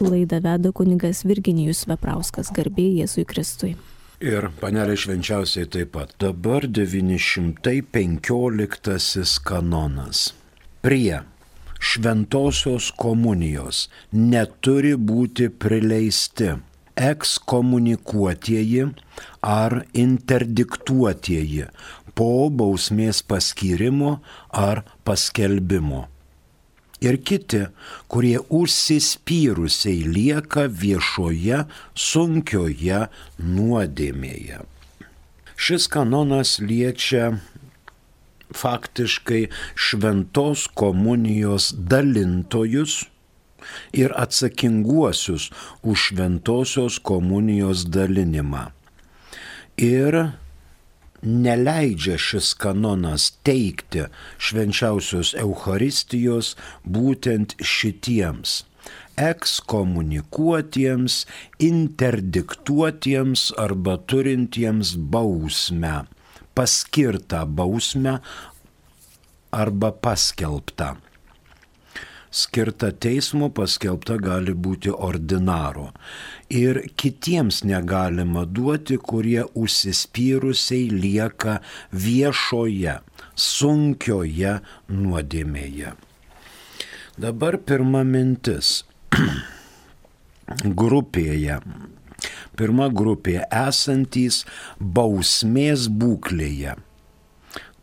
Laidą veda kuningas Virginijus Veprauskas, garbė Jėzui Kristui. Ir panelė švenčiausiai taip pat. Dabar 915 kanonas. Prie šventosios komunijos neturi būti prileisti ekskomunikuotieji ar interdiktuotieji po bausmės paskyrimo ar paskelbimo ir kiti, kurie užsispyrusiai lieka viešoje sunkioje nuodėmėje. Šis kanonas liečia faktiškai šventos komunijos dalintojus ir atsakinguosius už šventosios komunijos dalinimą. Ir neleidžia šis kanonas teikti švenčiausios Euharistijos būtent šitiems ekskomunikuotiems, interdiktuotiems arba turintiems bausmę, paskirtą bausmę arba paskelbtą skirta teismo paskelbta gali būti ordinaro. Ir kitiems negalima duoti, kurie užsispyrusiai lieka viešoje, sunkioje nuodėmėje. Dabar pirma mintis. grupėje. Pirma grupė esantys bausmės būklėje.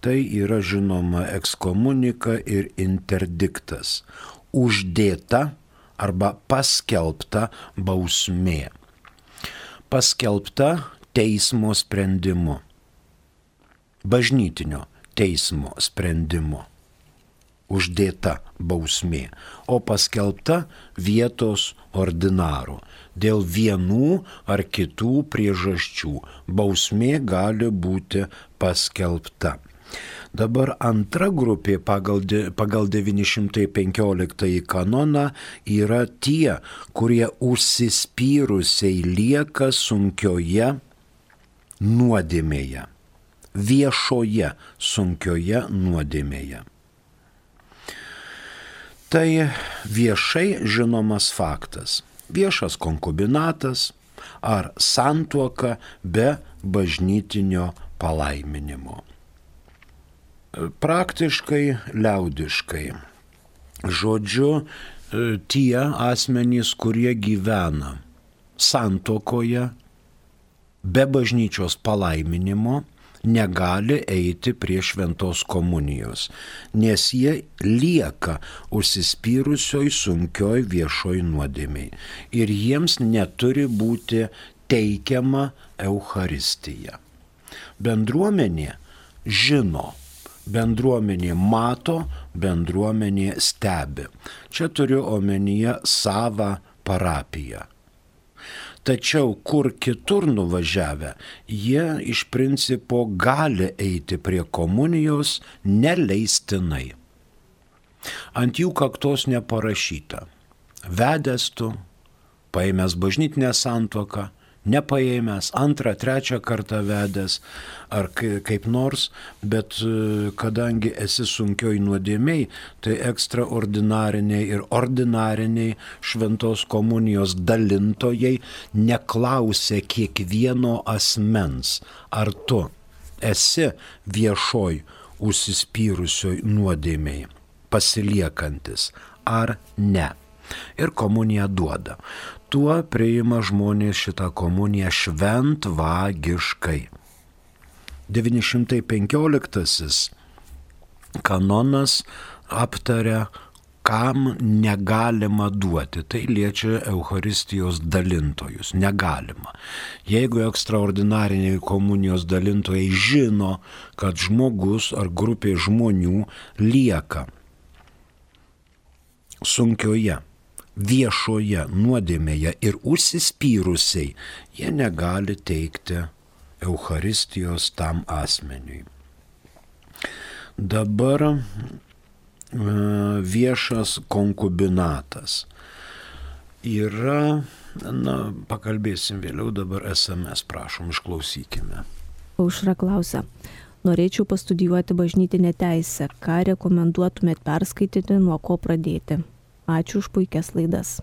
Tai yra žinoma ekskomunika ir interdiktas uždėta arba paskelbta bausmė. Paskelbta teismo sprendimu. Bažnytinio teismo sprendimu. Uždėta bausmė, o paskelbta vietos ordinaro. Dėl vienų ar kitų priežasčių bausmė gali būti paskelbta. Dabar antra grupė pagal, pagal 915 kanoną yra tie, kurie užsispyrusiai lieka sunkioje nuodėmėje, viešoje sunkioje nuodėmėje. Tai viešai žinomas faktas. Viešas konkubinatas ar santuoka be bažnytinio palaiminimo praktiškai liaudiškai. Žodžiu, e, tie asmenys, kurie gyvena santokoje be bažnyčios palaiminimo, negali eiti prie šventos komunijos, nes jie lieka užsispyrusioj sunkioj viešoj nuodėmiai ir jiems neturi būti teikiama Euharistija. Bendruomenė žino, bendruomenė mato, bendruomenė stebi. Čia turiu omenyje savą parapiją. Tačiau kur kitur nuvažiavę, jie iš principo gali eiti prie komunijos neleistinai. Ant jų kaktos neparašyta. Vedęs tu, paėmęs bažnytinę santoką, nepaėmęs, antrą, trečią kartą vedęs ar kaip nors, bet e, kadangi esi sunkioj nuodėmiai, tai ekstraordinariniai ir ordinariniai šventos komunijos dalintojai neklausia kiekvieno asmens, ar tu esi viešoj užsispyrusioj nuodėmiai, pasiliekantis ar ne. Ir komuniją duoda tuo priima žmonės šitą komuniją šventvagiškai. 915 kanonas aptaria, kam negalima duoti. Tai liečia Euharistijos dalintojus. Negalima. Jeigu ekstraordinariniai komunijos dalintojai žino, kad žmogus ar grupė žmonių lieka sunkioje viešoje nuodėmėje ir užsispyrusiai, jie negali teikti Euharistijos tam asmeniui. Dabar e, viešas konkubinatas yra, na, pakalbėsim vėliau, dabar SMS, prašom, išklausykime. Aušra klausia. Norėčiau pastudijuoti bažnytinę teisę. Ką rekomenduotumėt perskaityti, nuo ko pradėti? Ačiū už puikias laidas.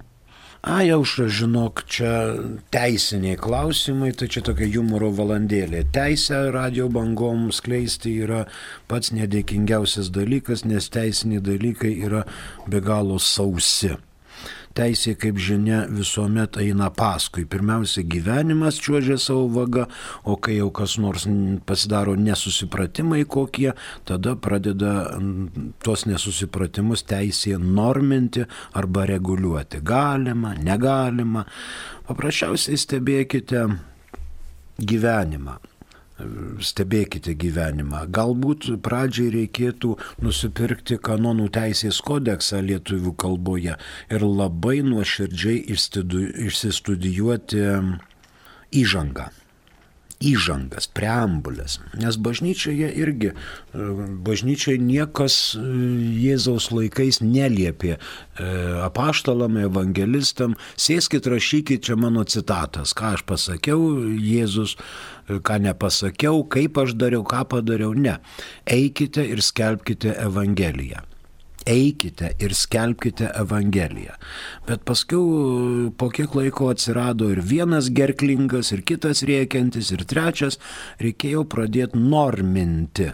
A, jau aš žinok, čia teisiniai klausimai, tai čia tokia humoro valandėlė. Teisė radio bangom skleisti yra pats nedėkingiausias dalykas, nes teisiniai dalykai yra be galo sausi teisė, kaip žinia, visuomet eina paskui. Pirmiausia, gyvenimas čiuožia savo vagą, o kai jau kas nors pasidaro nesusipratimai kokie, tada pradeda tuos nesusipratimus teisė norminti arba reguliuoti. Galima, negalima. Paprasčiausiai stebėkite gyvenimą stebėkite gyvenimą. Galbūt pradžiai reikėtų nusipirkti kanonų teisės kodeksą lietuvių kalboje ir labai nuoširdžiai išsistudijuoti įžangą įžangas, preambulės. Nes bažnyčioje irgi, e, bažnyčioje niekas e, Jėzaus laikais neliepė e, apaštalam, evangelistam, sėskit, rašykit čia mano citatas, ką aš pasakiau, Jėzus, ką nepasakiau, kaip aš dariau, ką padariau. Ne. Eikite ir skelbkite Evangeliją eikite ir skelbkite Evangeliją. Bet paskui po kiek laiko atsirado ir vienas gerklingas, ir kitas rėkiantis, ir trečias, reikėjo pradėti norminti.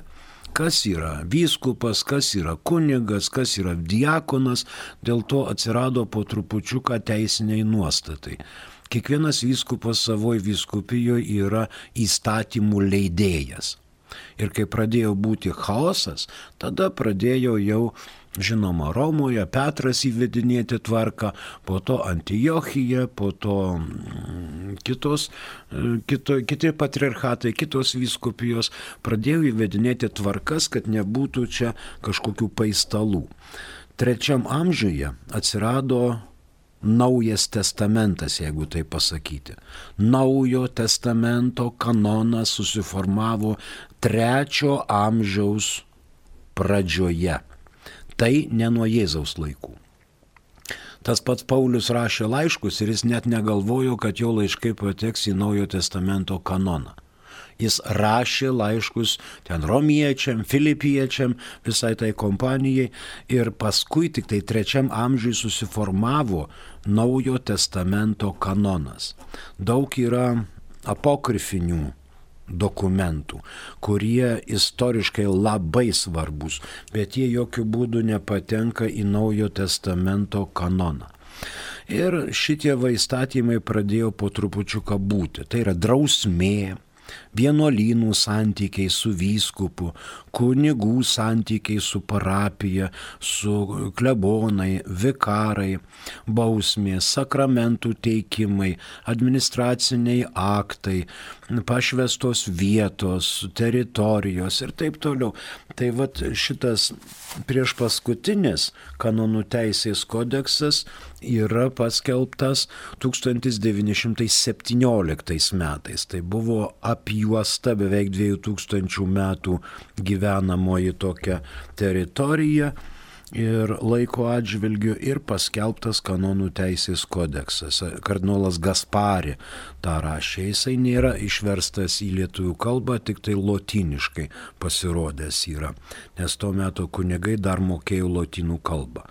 Kas yra vyskupas, kas yra kunigas, kas yra diakonas, dėl to atsirado po trupučiuką teisiniai nuostatai. Kiekvienas vyskupas savoje vyskupijoje yra įstatymų leidėjas. Ir kai pradėjo būti chaosas, tada pradėjo jau Žinoma, Romoje Petras įvedinėti tvarką, po to Antijochija, po to mm, kitos, kito, kiti patriarchatai, kitos vyskupijos pradėjo įvedinėti tvarkas, kad nebūtų čia kažkokių paistalų. Trečiam amžiuje atsirado Naujas testamentas, jeigu tai pasakyti. Naujo testamento kanonas susiformavo trečio amžiaus pradžioje tai ne nuo Jėzaus laikų. Tas pats Paulius rašė laiškus ir jis net negalvojo, kad jo laiškai pateks į Naujojo testamento kanoną. Jis rašė laiškus ten romiečiam, filipiečiam, visai tai kompanijai ir paskui tik tai trečiam amžiui susiformavo Naujojo testamento kanonas. Daug yra apokrifinių dokumentų, kurie istoriškai labai svarbus, bet jie jokių būdų nepatenka į Naujo testamento kanoną. Ir šitie vaistatymai pradėjo po trupučiuką būti. Tai yra drausmė, vienuolynų santykiai su vyskupu, kunigų santykiai su parapija, su klebonai, vikarai, bausmės, sakramentų teikimai, administraciniai aktai, pašvestos vietos, teritorijos ir taip toliau. Tai vad šitas prieš paskutinis kanonų teisės kodeksas yra paskelbtas 1917 metais. Tai buvo apjuosta beveik 2000 metų gyvenamoji tokia teritorija ir laiko atžvilgiu ir paskelbtas kanonų teisės kodeksas. Kardinolas Gaspari tą rašė. Jisai nėra išverstas į lietuvių kalbą, tik tai lotiniškai pasirodęs yra, nes tuo metu kunigai dar mokėjo lotynų kalbą.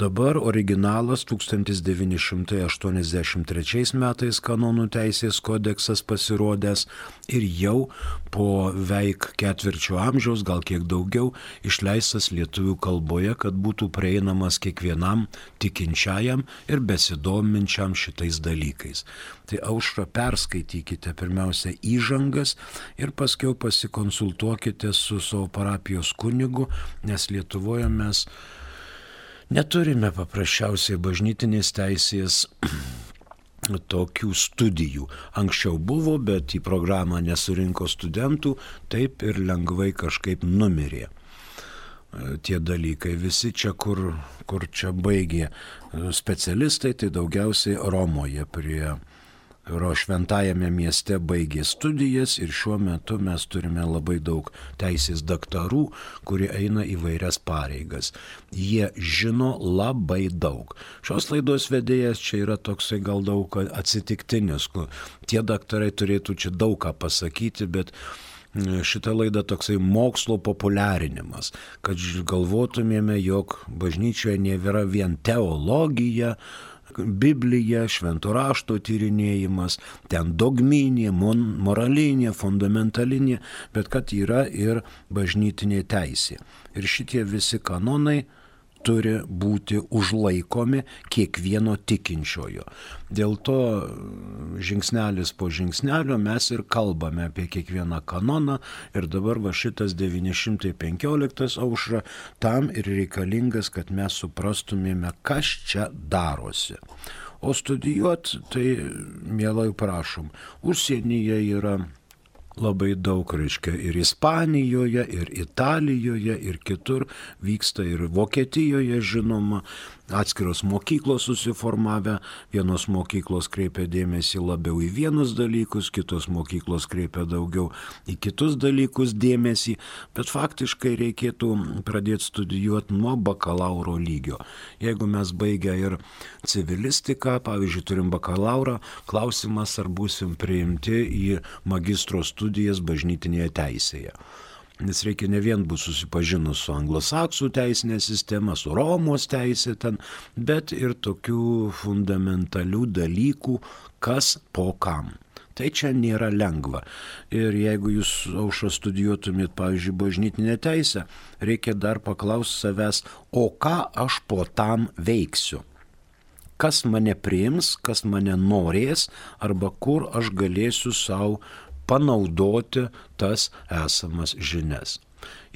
Dabar originalas 1983 metais kanonų teisės kodeksas pasirodęs ir jau po veik ketvirčio amžiaus, gal kiek daugiau, išleistas lietuvių kalboje, kad būtų prieinamas kiekvienam tikinčiajam ir besidominčiam šitais dalykais. Tai aušra perskaitykite pirmiausia įžangas ir paskiau pasikonsultuokite su savo parapijos kunigu, nes Lietuvoje mes Neturime paprasčiausiai bažnytinės teisės tokių studijų. Anksčiau buvo, bet į programą nesurinko studentų, taip ir lengvai kažkaip numirė e, tie dalykai. Visi čia, kur, kur čia baigė e, specialistai, tai daugiausiai Romoje prie Ro šventajame mieste baigė studijas ir šiuo metu mes turime labai daug teisės daktarų, kurie eina įvairias pareigas. Jie žino labai daug. Šios laidos vedėjas čia yra toksai gal daug atsitiktinis, tie daktarai turėtų čia daug ką pasakyti, bet šitą laidą toksai mokslo populiarinimas, kad galvotumėme, jog bažnyčioje nėra vien teologija, Biblija, švento rašto tyrinėjimas, ten dogminė, mon, moralinė, fundamentalinė, bet kad yra ir bažnytinė teisė. Ir šitie visi kanonai turi būti užlaikomi kiekvieno tikinčiojo. Dėl to žingsnelis po žingsnelio mes ir kalbame apie kiekvieną kanoną ir dabar va šitas 915 aušra tam ir reikalingas, kad mes suprastumėme, kas čia darosi. O studijuot, tai mielai prašom, užsienyje yra labai daug, reiškia, ir Ispanijoje, ir Italijoje, ir kitur vyksta, ir Vokietijoje žinoma, atskiros mokyklos susiformavę, vienos mokyklos kreipia dėmesį labiau į vienus dalykus, kitos mokyklos kreipia daugiau į kitus dalykus dėmesį, bet faktiškai reikėtų pradėti studijuoti nuo bakalauro lygio. Jeigu mes baigę ir civilistiką, pavyzdžiui, turim bakalaurą, klausimas, ar busim priimti į magistro studijas bažnytinėje teisėje. Nes reikia ne vien būti susipažinus su anglosaksų teisinė sistema, su Romos teisė ten, bet ir tokių fundamentalių dalykų, kas po kam. Tai čia nėra lengva. Ir jeigu jūs aušą studijuotumėt, pavyzdžiui, bažnytinę teisę, reikia dar paklausti savęs, o ką aš po tam veiksiu kas mane priims, kas mane norės arba kur aš galėsiu savo panaudoti tas esamas žinias.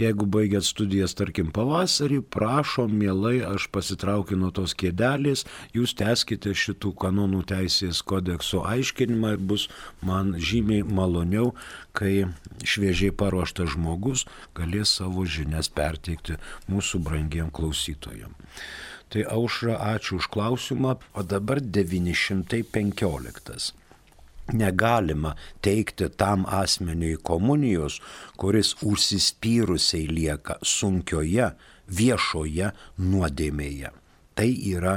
Jeigu baigėt studijas, tarkim, pavasarį, prašom, mielai, aš pasitraukiu nuo tos kėdelės, jūs teskite šitų kanonų teisės kodekso aiškinimą ir bus man žymiai maloniau, kai šviežiai paruoštas žmogus galės savo žinias perteikti mūsų brangiem klausytojams. Tai aušra, ačiū už klausimą, o dabar 915 negalima teikti tam asmeniui komunijos, kuris užsispyrusiai lieka sunkioje viešoje nuodėmėje. Tai yra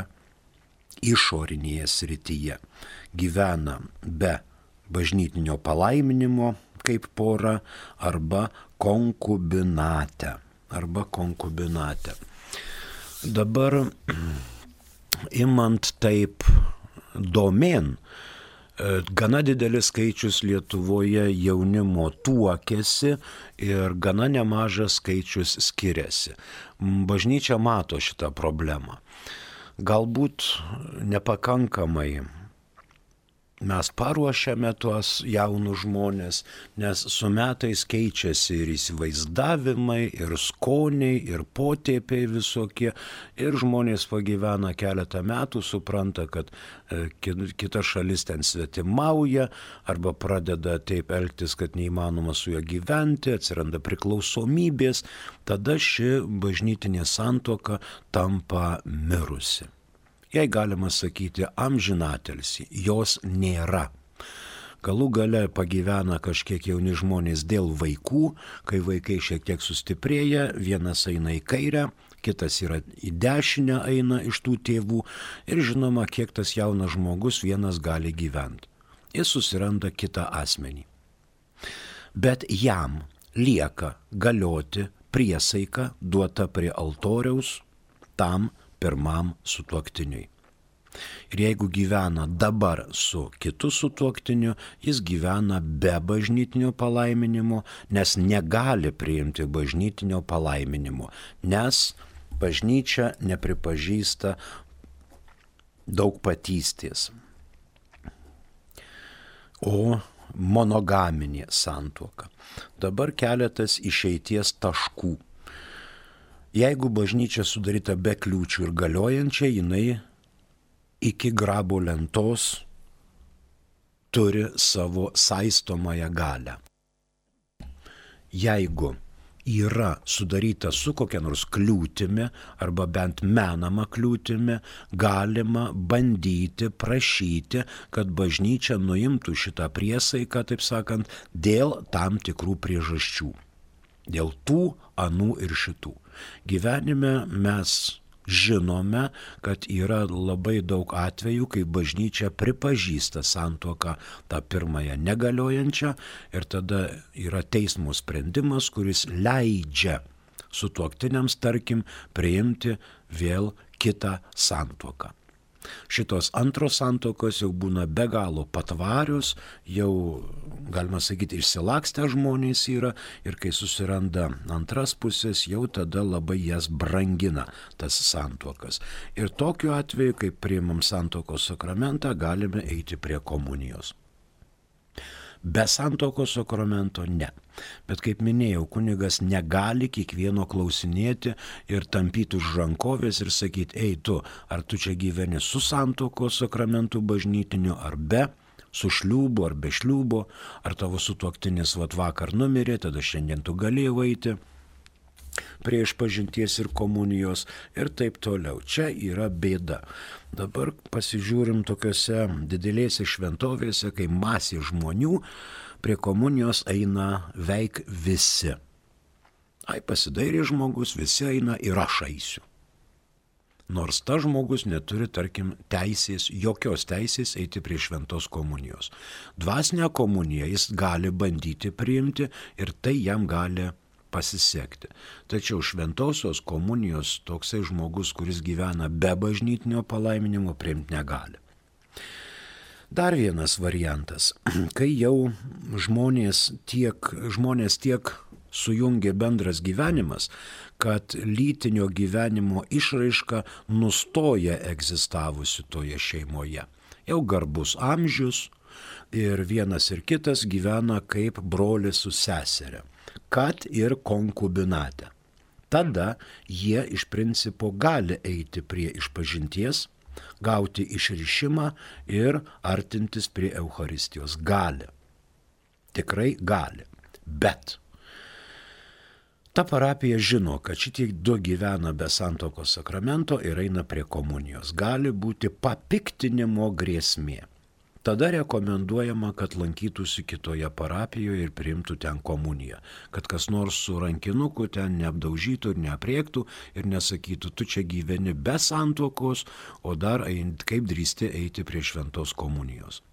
išorinėje srityje. Gyvena be bažnytinio palaiminimo kaip pora arba konkubinate. Arba konkubinate. Dabar imant taip domen, gana didelis skaičius Lietuvoje jaunimo tuokėsi ir gana nemažas skaičius skiriasi. Bažnyčia mato šitą problemą. Galbūt nepakankamai mes paruošiame tuos jaunus žmonės, nes su metais keičiasi ir įsivaizdavimai, ir skoniai, ir potėpiai visokie. Ir žmonės pagyvena keletą metų, supranta, kad e, kita šalis ten svetimauja, arba pradeda taip elgtis, kad neįmanoma su juo gyventi, atsiranda priklausomybės, tada ši bažnytinė santoka tampa mirusi jei galima sakyti, amžinatelsi, jos nėra. Galų gale pagyvena kažkiek jauni žmonės dėl vaikų, kai vaikai šiek tiek sustiprėja, vienas eina į kairę, kitas yra į dešinę eina iš tų tėvų ir žinoma, kiek tas jaunas žmogus vienas gali gyventi. Jis susiranda kitą asmenį. Bet jam lieka galioti priesaika duota prie altoriaus tam pirmam sutuoktiniui. Ir jeigu gyvena dabar su kitu sutuoktiniu, jis gyvena be bažnytinio palaiminimo, nes negali priimti bažnytinio palaiminimo, nes bažnyčia nepripažįsta daug patystės. O monogaminė santuoka. Dabar keletas išeities taškų Jeigu bažnyčia sudaryta be kliūčių ir galiojančia, jinai iki grabo lentos turi savo saistomąją galę. Jeigu yra sudaryta su kokia nors kliūtimi arba bent menama kliūtimi, galima bandyti prašyti, kad bažnyčia nuimtų šitą priesaiką, taip sakant, dėl tam tikrų priežasčių. Dėl tų, anų ir šitų. Gyvenime mes žinome, kad yra labai daug atvejų, kai bažnyčia pripažįsta santuoką tą pirmąją negaliojančią ir tada yra teismo sprendimas, kuris leidžia sutuoktiniams, tarkim, priimti vėl kitą santuoką. Šitos antros santokos jau būna be galo patvarius, jau, galima sakyti, išsilakstę žmonės yra ir kai susiranda antras pusės, jau tada labai jas brangina tas santokas. Ir tokiu atveju, kai priimam santokos sakramentą, galime eiti prie komunijos. Be santokos sakramento ne. Bet kaip minėjau, kunigas negali kiekvieno klausinėti ir tampyti už rankovės ir sakyti, ei tu, ar tu čia gyveni su santokos sakramentu bažnytiniu ar be su šliūbu ar be šliūbo, ar tavo sutuoktinis vat vakar numirė, tada šiandien tu galėjai eiti prie išpažinties ir komunijos ir taip toliau. Čia yra bėda. Dabar pasižiūrim tokiuose didelėse šventovėse, kai masė žmonių prie komunijos eina veik visi. Ai pasidairė žmogus, visi eina ir aš eisiu. Nors ta žmogus neturi, tarkim, teisės, jokios teisės eiti prie šventos komunijos. Dvasinę komuniją jis gali bandyti priimti ir tai jam gali pasisekti. Tačiau šventosios komunijos toksai žmogus, kuris gyvena be bažnytinio palaiminimo, priimti negali. Dar vienas variantas, kai jau žmonės tiek, žmonės tiek sujungia bendras gyvenimas, kad lytinio gyvenimo išraiška nustoja egzistavusi toje šeimoje. Jau garbus amžius ir vienas ir kitas gyvena kaip brolis su seserė kad ir konkubinate. Tada jie iš principo gali eiti prie išpažinties, gauti išrišimą ir artintis prie Euharistijos. Gali. Tikrai gali. Bet ta parapija žino, kad šitie du gyvena be santokos sakramento ir eina prie komunijos. Gali būti papiktinimo grėsmė tada rekomenduojama, kad lankytųsi kitoje parapijoje ir priimtų ten komuniją. Kad kas nors su rankinuku ten neapdaužytų ir neapriektų ir nesakytų, tu čia gyveni be santokos, o dar kaip drįsti eiti prie šventos komunijos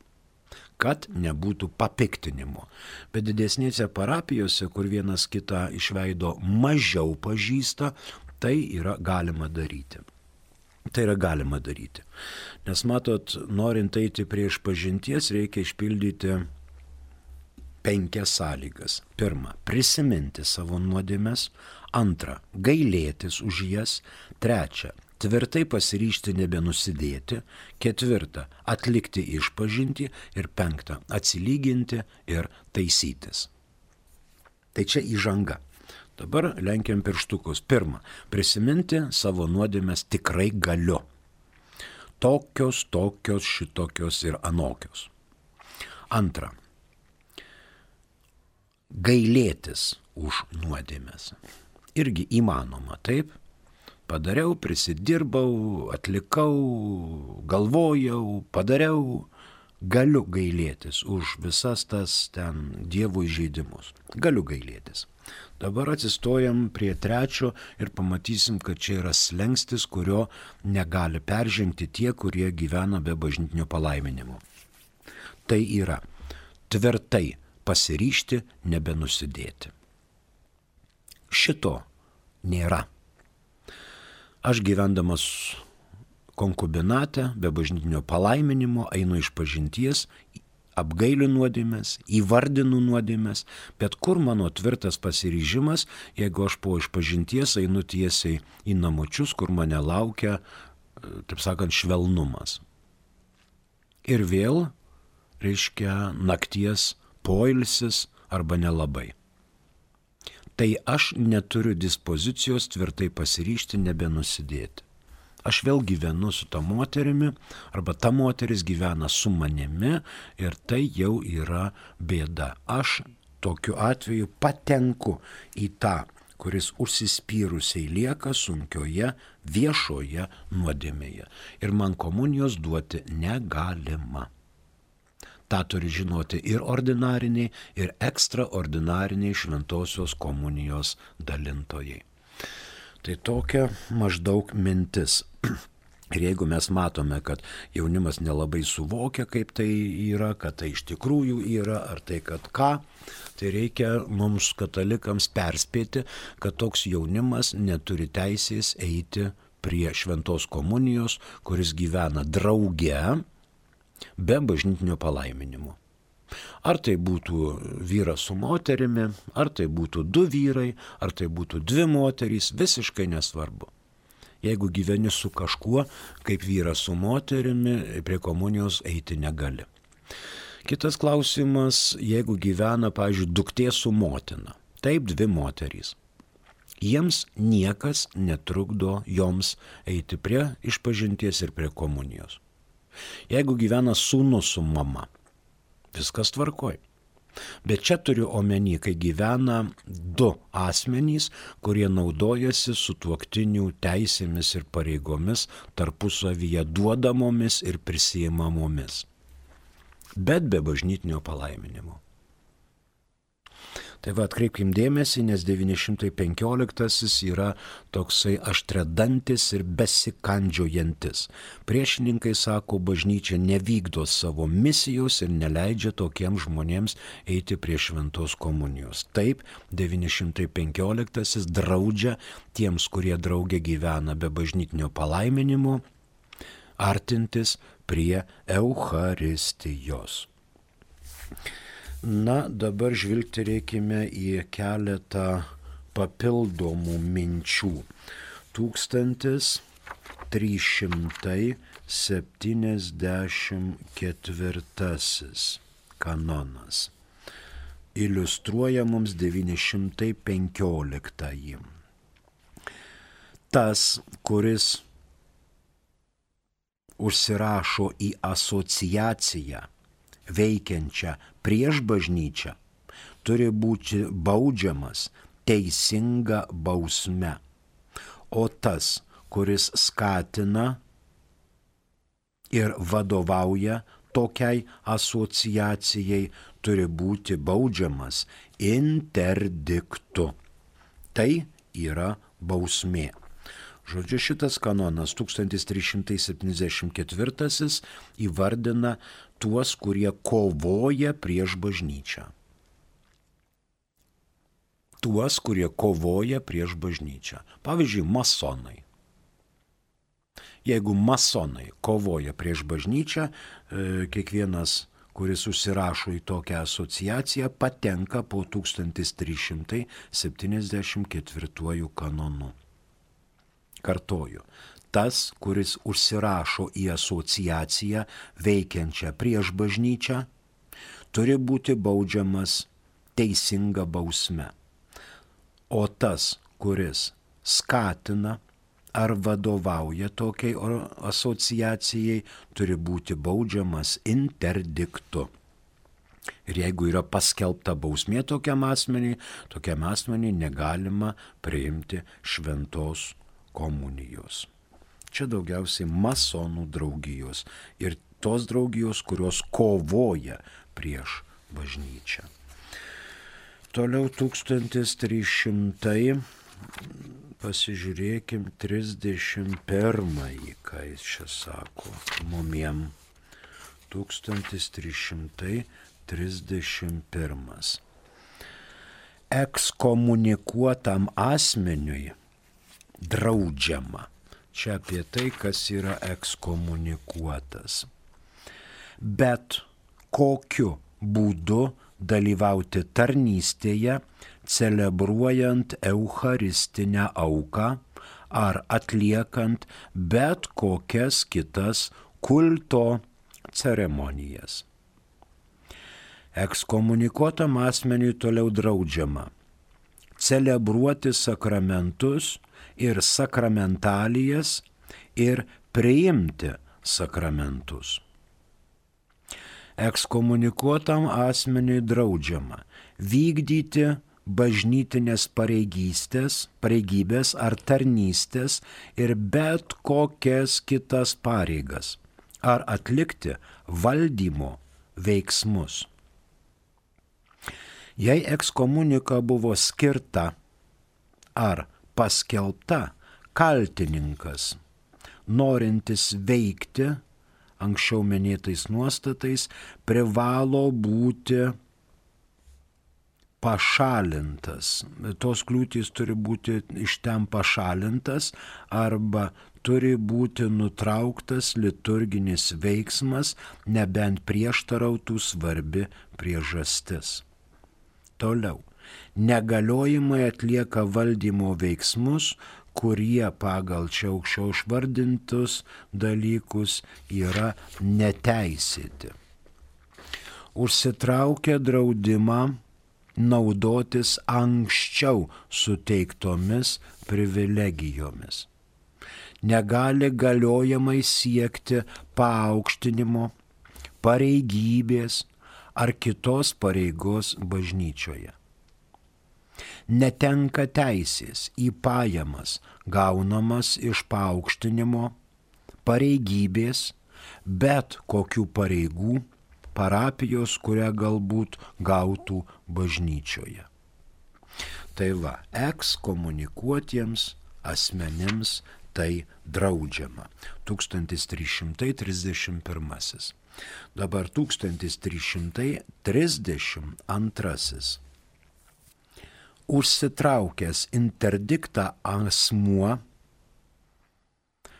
kad nebūtų papiktinimo. Bet didesnėse parapijose, kur vienas kitą išveido mažiau pažįsta, tai yra galima daryti. Tai yra galima daryti. Nes matot, norint eiti prieš pažinties, reikia išpildyti penkias sąlygas. Pirma, prisiminti savo nuodėmes. Antra, gailėtis už jas. Trečia, tvirtai pasiryšti nebenusidėti. Ketvirta, atlikti išpažinti. Ir penkta, atsilyginti ir taisytis. Tai čia įžanga. Dabar lenkiam pirštukus. Pirma, prisiminti savo nuodėmės tikrai galiu. Tokios, tokios, šitokios ir anokios. Antra, gailėtis už nuodėmės. Irgi įmanoma, taip? Padariau, prisidirbau, atlikau, galvojau, padariau, galiu gailėtis už visas tas ten dievų įžeidimus. Galiu gailėtis. Dabar atsistojam prie trečio ir pamatysim, kad čia yra slengstis, kurio negali peržengti tie, kurie gyvena be bažnytinio palaiminimo. Tai yra tvirtai pasiryšti nebenusidėti. Šito nėra. Aš gyvendamas konkubinate, be bažnytinio palaiminimo, einu iš pažinties apgailiu nuodėmės, įvardinu nuodėmės, bet kur mano tvirtas pasiryžimas, jeigu aš po išpažinties einu tiesiai į namučius, kur mane laukia, taip sakant, švelnumas. Ir vėl, reiškia, nakties poilsis arba nelabai. Tai aš neturiu dispozicijos tvirtai pasiryšti nebenusidėti aš vėl gyvenu su ta moterimi, arba ta moteris gyvena su manimi ir tai jau yra bėda. Aš tokiu atveju patenku į tą, kuris užsispyrusiai lieka sunkioje viešoje nuodėmėje. Ir man komunijos duoti negalima. Ta turi žinoti ir ordinariniai, ir ekstraordinariniai šventosios komunijos dalintojai. Tai tokia maždaug mintis. Ir jeigu mes matome, kad jaunimas nelabai suvokia, kaip tai yra, kad tai iš tikrųjų yra, ar tai kad ką, tai reikia mums katalikams perspėti, kad toks jaunimas neturi teisės eiti prie šventos komunijos, kuris gyvena drauge be bažnytinio palaiminimo. Ar tai būtų vyras su moterimi, ar tai būtų du vyrai, ar tai būtų dvi moterys, visiškai nesvarbu. Jeigu gyveni su kažkuo, kaip vyras su moterimi, prie komunijos eiti negali. Kitas klausimas, jeigu gyvena, pavyzdžiui, duktė su motina. Taip, dvi moterys. Jiems niekas netrukdo joms eiti prie išpažinties ir prie komunijos. Jeigu gyvena sūnus su mama, viskas tvarkoj. Bet čia turiu omeny, kai gyvena du asmenys, kurie naudojasi su tuoktinių teisėmis ir pareigomis tarpusavyje duodamomis ir prisijimamomis. Bet be bažnytinio palaiminimo. Tai va atkreipkim dėmesį, nes 915 yra toksai aštredantis ir besikandžiojantis. Priešininkai sako, bažnyčia nevykdo savo misijos ir neleidžia tokiems žmonėms eiti prie šventos komunijos. Taip, 915 draudžia tiems, kurie draugė gyvena be bažnytinio palaiminimo, artintis prie Eucharistijos. Na, dabar žvilgterėkime į keletą papildomų minčių. 1374 kanonas. Iliustruoja mums 915. Tas, kuris užsirašo į asociaciją veikiančią prieš bažnyčią, turi būti baudžiamas teisinga bausme. O tas, kuris skatina ir vadovauja tokiai asociacijai, turi būti baudžiamas interdiktu. Tai yra bausmė. Žodžiu, šitas kanonas 1374 įvardina tuos, kurie kovoja prieš bažnyčią. Tuos, kurie kovoja prieš bažnyčią. Pavyzdžiui, masonai. Jeigu masonai kovoja prieš bažnyčią, e, kiekvienas, kuris užsirašo į tokią asociaciją, patenka po 1374 kanonu. Kartoju, tas, kuris užsirašo į asociaciją veikiančią prieš bažnyčią, turi būti baudžiamas teisinga bausme. O tas, kuris skatina ar vadovauja tokiai asociacijai, turi būti baudžiamas interdiktu. Ir jeigu yra paskelbta bausmė tokiam asmeniui, tokiam asmeniui negalima priimti šventos komunijos. Čia daugiausiai masonų draugijos ir tos draugijos, kurios kovoja prieš bažnyčią. Toliau 1300, pasižiūrėkim 31, ką jis čia sako, mumiem. 1331. Ekskomunikuotam asmeniui draudžiama. Čia apie tai, kas yra ekskomunikuotas. Bet kokiu būdu dalyvauti tarnystėje, celebruojant Eucharistinę auką ar atliekant bet kokias kitas kulto ceremonijas. Ekskomunikuotam asmeniui toliau draudžiama celebruoti sakramentus ir sakramentalijas ir priimti sakramentus. Ekskomunikuotam asmeniui draudžiama vykdyti bažnytinės pareigystės, pareigybės ar tarnystės ir bet kokias kitas pareigas ar atlikti valdymo veiksmus. Jei ekskomunika buvo skirta ar paskelbta kaltininkas, norintis veikti anksčiau minėtais nuostatais, privalo būti pašalintas. Tos kliūtys turi būti iš ten pašalintas arba turi būti nutrauktas liturginis veiksmas, nebent prieštarautų svarbi priežastis. Toliau. Negaliojimai atlieka valdymo veiksmus, kurie pagal čia aukščiau išvardintus dalykus yra neteisėti. Užsitraukia draudimą naudotis anksčiau suteiktomis privilegijomis. Negali galiojamai siekti paaukštinimo, pareigybės ar kitos pareigos bažnyčioje. Netenka teisės į pajamas gaunamas iš paaukštinimo, pareigybės, bet kokių pareigų parapijos, kurią galbūt gautų bažnyčioje. Tai va, ekskomunikuotiems asmenims tai draudžiama. 1331. Dabar 1332. Užsitraukęs interdiktą asmuo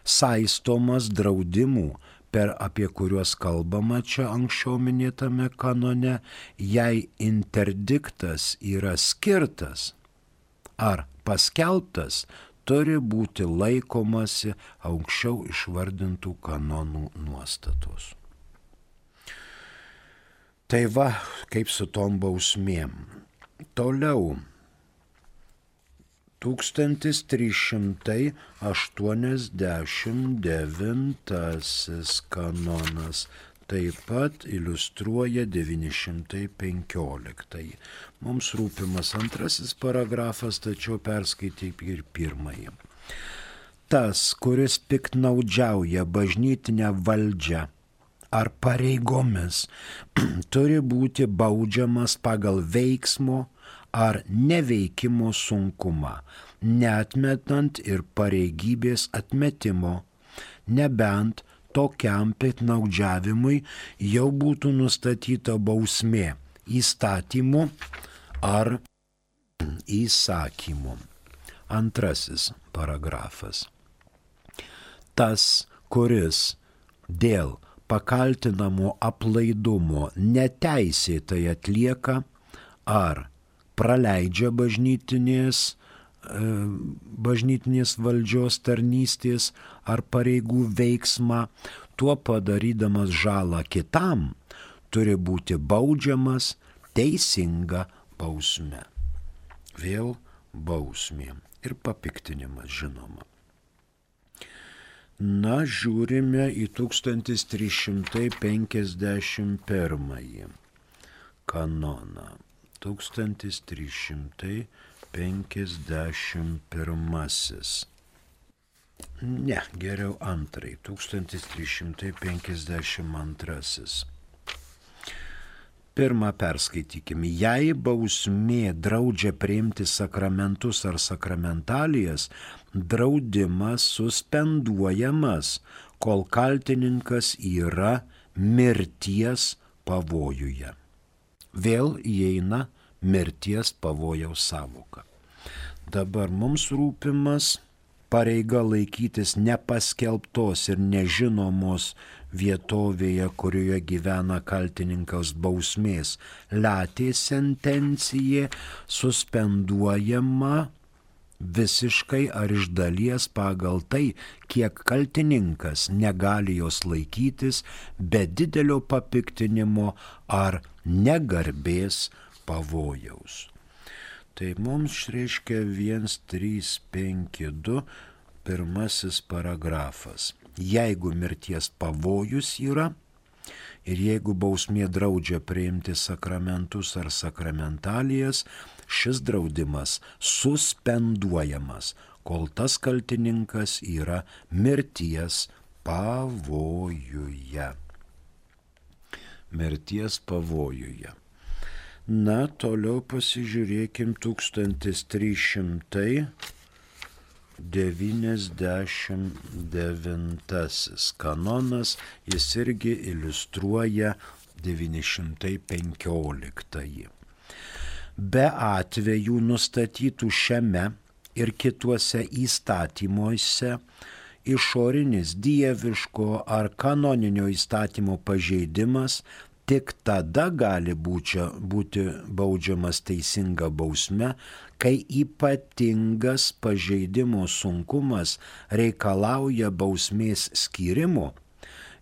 saistomas draudimų per apie kuriuos kalbama čia anksčiau minėtame kanone, jei interdiktas yra skirtas ar paskelbtas, turi būti laikomasi anksčiau išvardintų kanonų nuostatos. Tai va, kaip su tom bausmėm. Toliau 1389 kanonas taip pat iliustruoja 915. Mums rūpimas antrasis paragrafas, tačiau perskaityk ir pirmąjį. Tas, kuris piknaudžiauja bažnytinę valdžią ar pareigomis, turi būti baudžiamas pagal veiksmo ar neveikimo sunkumą, netmetant ir pareigybės atmetimo, nebent tokiam pitnaudžiavimui jau būtų nustatyta bausmė įstatymu ar įsakymu. Antrasis paragrafas. Tas, kuris dėl pakaltinamo aplaidumo neteisėtai atlieka ar praleidžia bažnytinės, e, bažnytinės valdžios tarnystės ar pareigų veiksmą, tuo padarydamas žalą kitam, turi būti baudžiamas teisinga bausme. Vėl bausmė ir papiktinimas žinoma. Na, žiūrime į 1351 kanoną. 1351. Ne, geriau antrai, 1352. Pirmą perskaitykime. Jei bausmė draudžia priimti sakramentus ar sakramentalijas, draudimas suspenduojamas, kol kaltininkas yra mirties pavojuje vėl įeina mirties pavojaus savoka. Dabar mums rūpimas pareiga laikytis nepaskelbtos ir nežinomos vietovėje, kurioje gyvena kaltininkas bausmės, latė sentencija suspenduojama visiškai ar iš dalies pagal tai, kiek kaltininkas negali jos laikytis be didelio papiktinimo ar negarbės pavojaus. Tai mums reiškia 1352 pirmasis paragrafas. Jeigu mirties pavojus yra ir jeigu bausmė draudžia priimti sakramentus ar sakramentalijas, šis draudimas suspenduojamas, kol tas kaltininkas yra mirties pavojuje. Mirties pavojuje. Na, toliau pasižiūrėkim 1399 kanonas, jis irgi iliustruoja 915 be atvejų nustatytų šiame ir kituose įstatymuose išorinis dieviško ar kanoninio įstatymo pažeidimas tik tada gali būčia, būti baudžiamas teisinga bausme, kai ypatingas pažeidimo sunkumas reikalauja bausmės skyrimo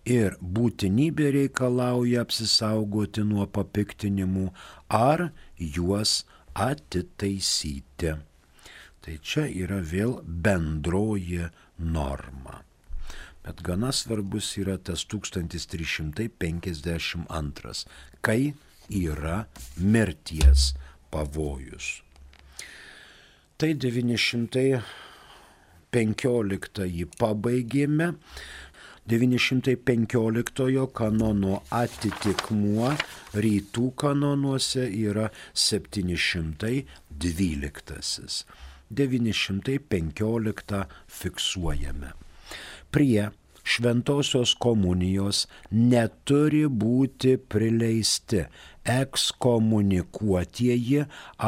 ir būtinybė reikalauja apsisaugoti nuo papiktinimų ar juos atitaisyti. Tai čia yra vėl bendroji norma. Bet gana svarbus yra tas 1352, kai yra mirties pavojus. Tai 915 pabaigėme. 915 kanono atitikmuo rytų kanonuose yra 712. 915 fiksuojame. Prie šventosios komunijos neturi būti prileisti ekskomunikuotieji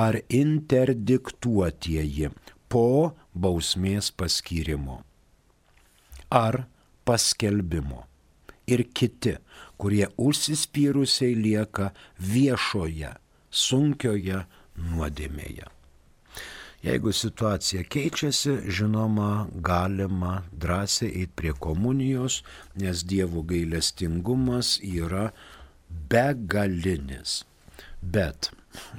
ar interdiktuotieji po bausmės paskyrimo ar paskelbimo ir kiti, kurie užsispyrusiai lieka viešoje, sunkioje nuodėmėje. Jeigu situacija keičiasi, žinoma, galima drąsiai eiti prie komunijos, nes Dievo gailestingumas yra begalinis. Bet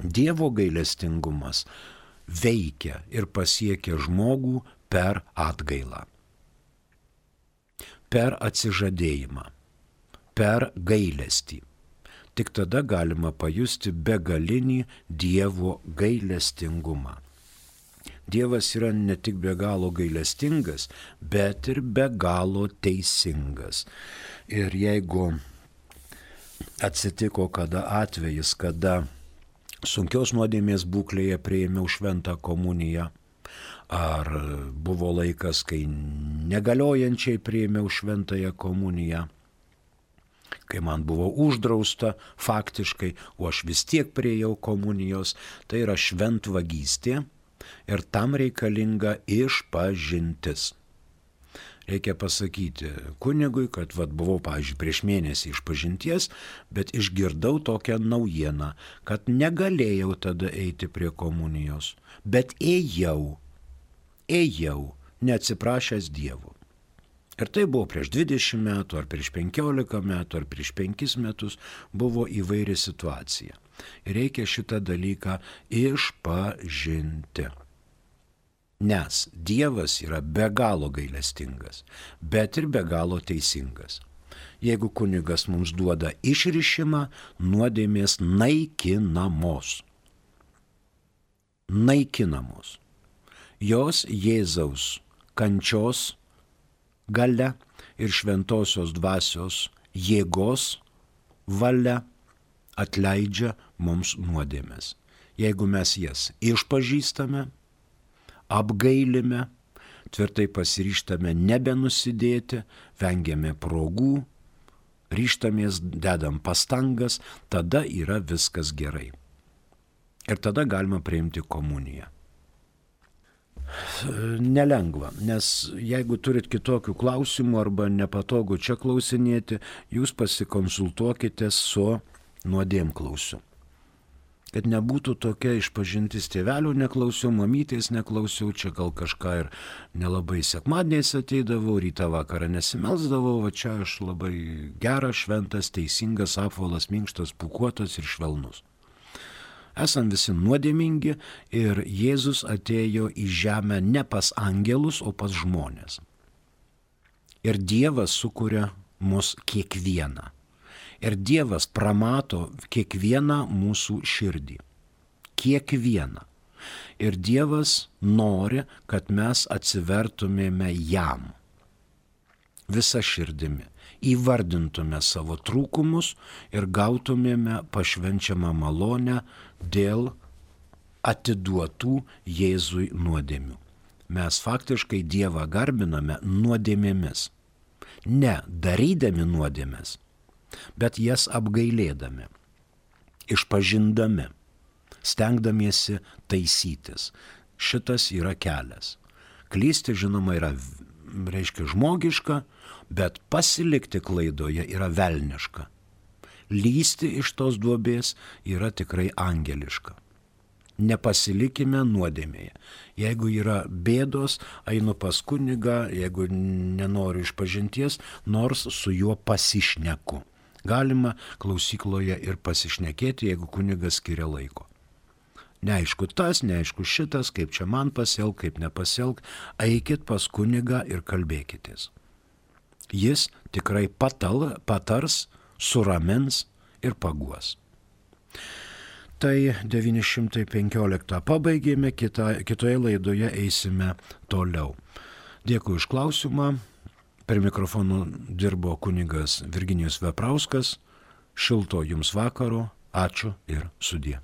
Dievo gailestingumas veikia ir pasiekia žmogų per atgailą, per atsižadėjimą, per gailestį. Tik tada galima pajusti begalinį Dievo gailestingumą. Dievas yra ne tik be galo gailestingas, bet ir be galo teisingas. Ir jeigu atsitiko kada atvejis, kada sunkios nuodėmės būklėje prieimiau šventą komuniją, ar buvo laikas, kai negaliojančiai prieimiau šventąją komuniją, kai man buvo uždrausta faktiškai, o aš vis tiek prieėjau komunijos, tai yra šventvagystė ir tam reikalinga išpažintis. Reikia pasakyti kunigui, kad vad buvau, pavyzdžiui, prieš mėnesį išpažinties, bet išgirdau tokią naujieną, kad negalėjau tada eiti prie komunijos, bet ėjau, ėjau, neatsiprašęs Dievo. Ir tai buvo prieš 20 metų, ar prieš 15 metų, ar prieš 5 metus, buvo įvairi situacija. Reikia šitą dalyką išpažinti. Nes Dievas yra be galo gailestingas, bet ir be galo teisingas. Jeigu kunigas mums duoda išrišimą, nuodėmės naikinamos. Naikinamos. Jos Jėzaus kančios gale ir šventosios dvasios jėgos valia atleidžia mums nuodėmės. Jeigu mes jas išpažįstame, apgailime, tvirtai pasiryštame nebenusidėti, vengiame progų, ryštamės, dedam pastangas, tada yra viskas gerai. Ir tada galima priimti komuniją. Nelengva, nes jeigu turit kitokių klausimų arba nepatogu čia klausinėti, jūs pasikonsultuokite su nuodėmklausiu kad nebūtų tokia išpažintis tėvelių neklausiau, mamytės neklausiau, čia gal kažką ir nelabai sekmadieniais ateidavau, rytą vakarą nesimelsdavau, va čia aš labai geras, šventas, teisingas, apvalas, minkštas, pukuotas ir švelnus. Esam visi nuodėmingi ir Jėzus atėjo į žemę ne pas angelus, o pas žmonės. Ir Dievas sukuria mus kiekvieną. Ir Dievas pramato kiekvieną mūsų širdį. Kiekvieną. Ir Dievas nori, kad mes atsivertumėme jam. Visa širdimi. Įvardintume savo trūkumus ir gautumėme pašvenčiamą malonę dėl atiduotų Jėzui nuodėmių. Mes faktiškai Dievą garbiname nuodėmėmis. Ne darydami nuodėmės, bet jas apgailėdami, išpažindami, stengdamiesi taisytis. Šitas yra kelias. Klysti, žinoma, yra reiškia, žmogiška, bet pasilikti klaidoje yra velniška. Lysti iš tos duobės yra tikrai angeliška. Nepasilikime nuodėmėje. Jeigu yra bėdos, einu pas kunigą, jeigu nenoriu išpažinties, nors su juo pasišneku. Galima klausykloje ir pasišnekėti, jeigu kunigas skiria laiko. Neaišku tas, neaišku šitas, kaip čia man pasielg, kaip nepasielg, eikit pas kunigą ir kalbėkitės. Jis tikrai patal, patars, suramins ir paguos. Tai 915 pabaigėme, kita, kitoje laidoje eisime toliau. Dėkui už klausimą. Per mikrofonų dirbo kunigas Virginijus Veprauskas. Šilto jums vakaro. Ačiū ir sudie.